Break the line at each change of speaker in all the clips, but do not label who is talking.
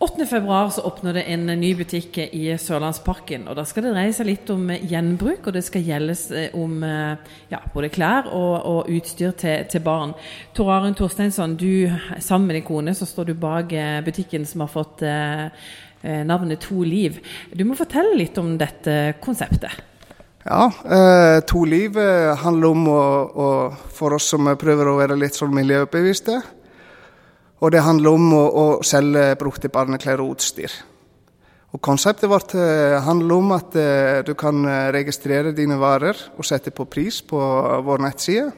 8.2 så åpner det en ny butikk i Sørlandsparken. og Da skal det dreie seg litt om gjenbruk, og det skal gjeldes om ja, både klær og, og utstyr til, til, barn. Tor Arun Torsteinsson, du, sammen med din kone så står du bak butikken som har fått eh, navnet To Liv. Du må fortelle litt om dette konseptet.
Ja, eh, To Liv eh, handler om å, å, for oss som prøver å være litt sånn miljøbevisste og det handler om å, å selge brukte barneklær og utstyr. Og Konseptet vårt eh, handler om at eh, du kan eh, registrere dine varer og sette på pris på vår nettside.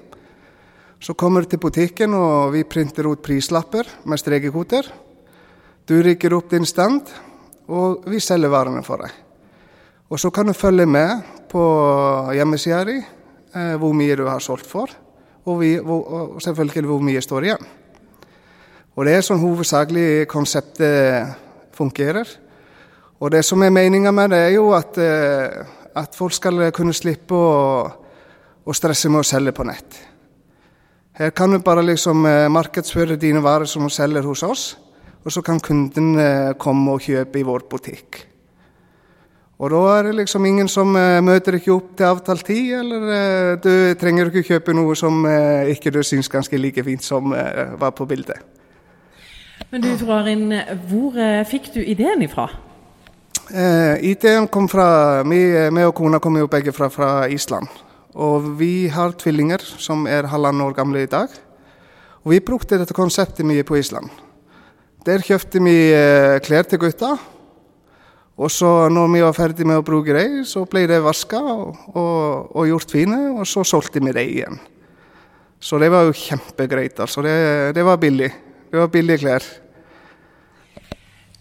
Så kommer du til butikken, og vi printer ut prislapper med strekekoder. Du rigger opp din stand, og vi selger varene for deg. Og Så kan du følge med på hjemmesida di hvor mye du har solgt for, og, vi, og selvfølgelig hvor mye står igjen. Og Det er sånn hovedsakelig konseptet fungerer. Og Det som er meninga med det, er jo at, eh, at, folk skal kunne slippe å, å, stresse med å selge på nett. Her kan du bare liksom eh, markedsføre dine varer som du selger hos oss, og så kan kunden eh, komme og kjøpe i vår butikk. Og da er det liksom ingen som møter ikke opp til avtalt tid, eller du trenger ikke kjøpe noe som ikke du syns ganske like fint som var på bildet.
Men du tror hvor eh, fikk du ideen ifra?
Eh, ideen kom fra meg og kona kommer jo begge fra, fra, Island. Og vi har tvillinger som er halvannen år gamle i dag. Og vi brukte dette konseptet mye på Island. Der kjøpte vi eh, klær til gutta. Og så når vi var ferdig med å bruke dem, så ble de vaska og, og, og, gjort fine, og så solgte vi dem igjen. Så det var jo kjempegreit. altså. Det, det var billig. Det var billige klær.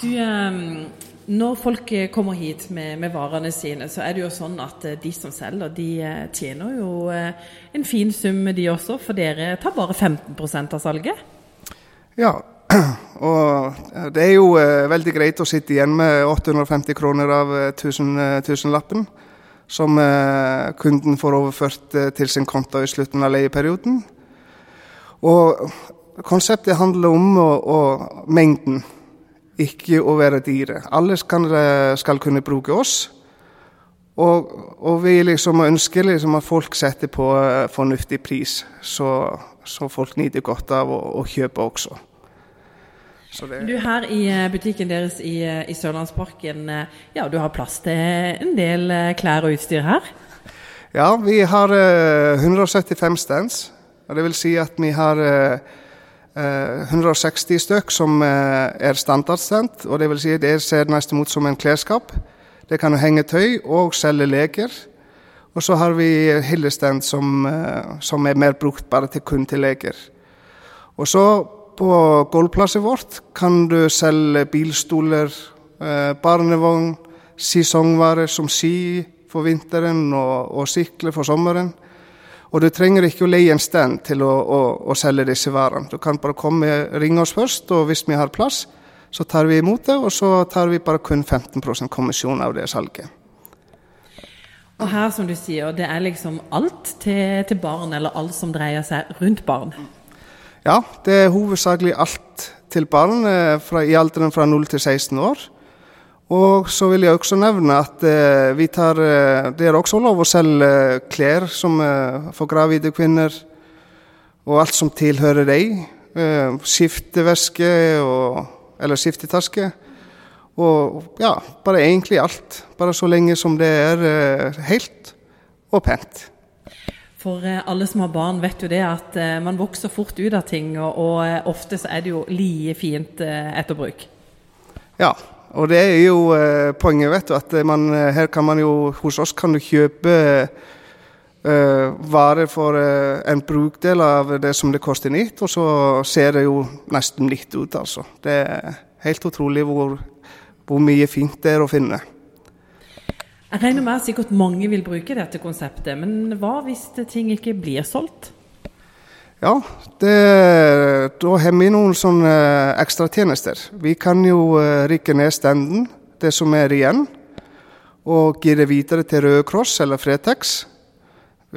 Du, ehm, når folk kommer hit med, med, varene sine, så er det jo sånn at eh, de som selger, de eh, tjener jo eh, en fin sum, de også. For dere tar bare 15% av salget?
Ja, og det er jo veldig greit å sitte igjen med 850 kroner av tusen, tusenlappen. Som kunden får overført til sin konto i slutten av leieperioden. Og konseptet handler om å, å mengden ikke å være dyre. Alle skal, skal kunne bruke oss. Og, og vi liksom ønsker liksom at folk setter på uh, fornuftig pris, så, så, folk nyter godt av å, å kjøpe også.
Du Her i eh, butikken deres i, eh, i, Sørlandsparken, ja, du har plass til en del klær og utstyr her?
Ja, vi har uh, 175 stands. Det vil si at vi har 160 eh, stykk som eh, er standardsendt, og det vil si det ser nesten ut som en klesskap. Det kan henge tøy og selge leker. Og så har vi hyllestend som, eh, som, er mer brukt bare til kun til leker. Og så på gulvplasset vårt kan du selge bilstoler, barnevogn, sesongvarer som ski for vinteren og, og sykler for sommeren. Og du trenger ikke å leie en stand til å, å, å selge disse varene. Du kan bare komme, ringe oss først, og hvis vi har plass, så tar vi imot det, og så tar vi bare kun 15% kommisjon av det salget.
Og her, som du sier, det er liksom alt til, til barn, eller alt som dreier seg rundt barn?
Ja, det er hovedsakelig alt til barn eh, fra, i alderen fra 0 til 16 år. Og så vil jeg også nevne at eh, vi tar, eh, det er også lov å selge klær som, eh, for gravide kvinner, og alt som tilhører deg. Eh, skifteveske og, eller skiftetaske. Og ja, bare egentlig alt. Bare så lenge som det er eh, helt og pent.
For eh, alle som har barn, vet jo det at man vokser fort ut av ting, og, og ofte så er det jo like fint etter bruk.
Ja, og det er jo eh, poenget, vet du. At man, eh, her kan man jo Hos oss kan du kjøpe eh, varer for eh, en brukdel av det som det koster nytt, og så ser det jo nesten litt ut, altså. Det er helt utrolig hvor, hvor mye fint det er å finne.
Jeg regner med at sikkert mange vil bruke dette konseptet, men hva hvis ting ikke blir solgt?
Ja, det, da har vi noen sånne ekstratjenester. Vi kan jo uh, rikke ned stenden, det som er igjen, og gi det videre til Røde Kross eller Fretex.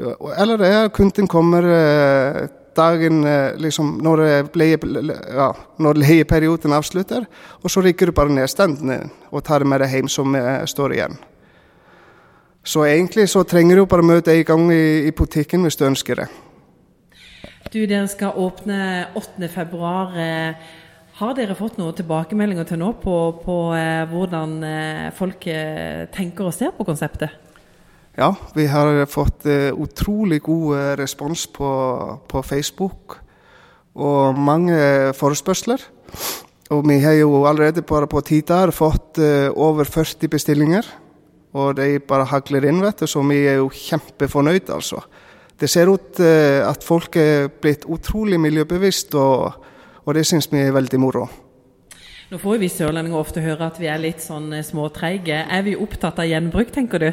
Eller det er kunden kommer uh, dagen liksom, når, leie, ja, når leieperioden avslutter. Og så rykker du bare ned stendene og tar det med deg hjem som står igjen. Så egentlig så trenger du bare møte en gang i, i butikken hvis du ønsker det.
Du, dere skal åpne 8.2. Har dere fått noen tilbakemeldinger til nå på, på eh, hvordan eh, folk eh, tenker og ser på konseptet?
Ja, vi har fått eh, utrolig god eh, respons på, på, Facebook. Og mange forespørsler. Og vi har jo allerede bare på ti dager fått eh, over 40 bestillinger. Og de bare hagler inn, vet du, så vi er jo kjempefornøyd, altså. Det ser ut at folk er blitt utrolig miljøbevisst. og og det syns vi er veldig moro.
Nå får vi sørlendinger ofte høre at vi er litt sånn eh, småtreige. Er vi opptatt av gjenbruk, tenker du?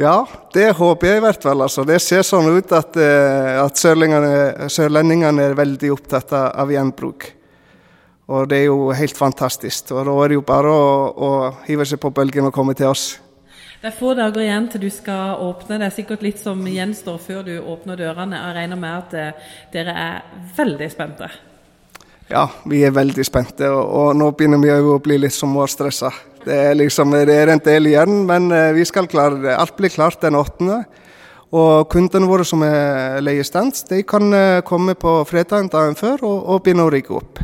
Ja, det håper jeg i hvert fall. Altså. Det ser sånn ut at, eh, at sørlendingene er veldig opptatt av gjenbruk. Og det er jo helt fantastisk. Og da er det jo bare å, å hive seg på bølgen og komme til oss.
Det er få dager igjen til du skal åpne. Det er sikkert litt som gjenstår før du åpner dørene. Jeg regner med at eh, dere er veldig spente.
Ja, vi er veldig spente, og, nå begynner vi å bli litt småstressa. Det er liksom, det er en del igjen, men eh, vi skal klare det. Alt blir klart den åttende. Og kundene våre som er leiestands, de kan eh, komme på fredagen dagen før og, og begynne å rigge opp.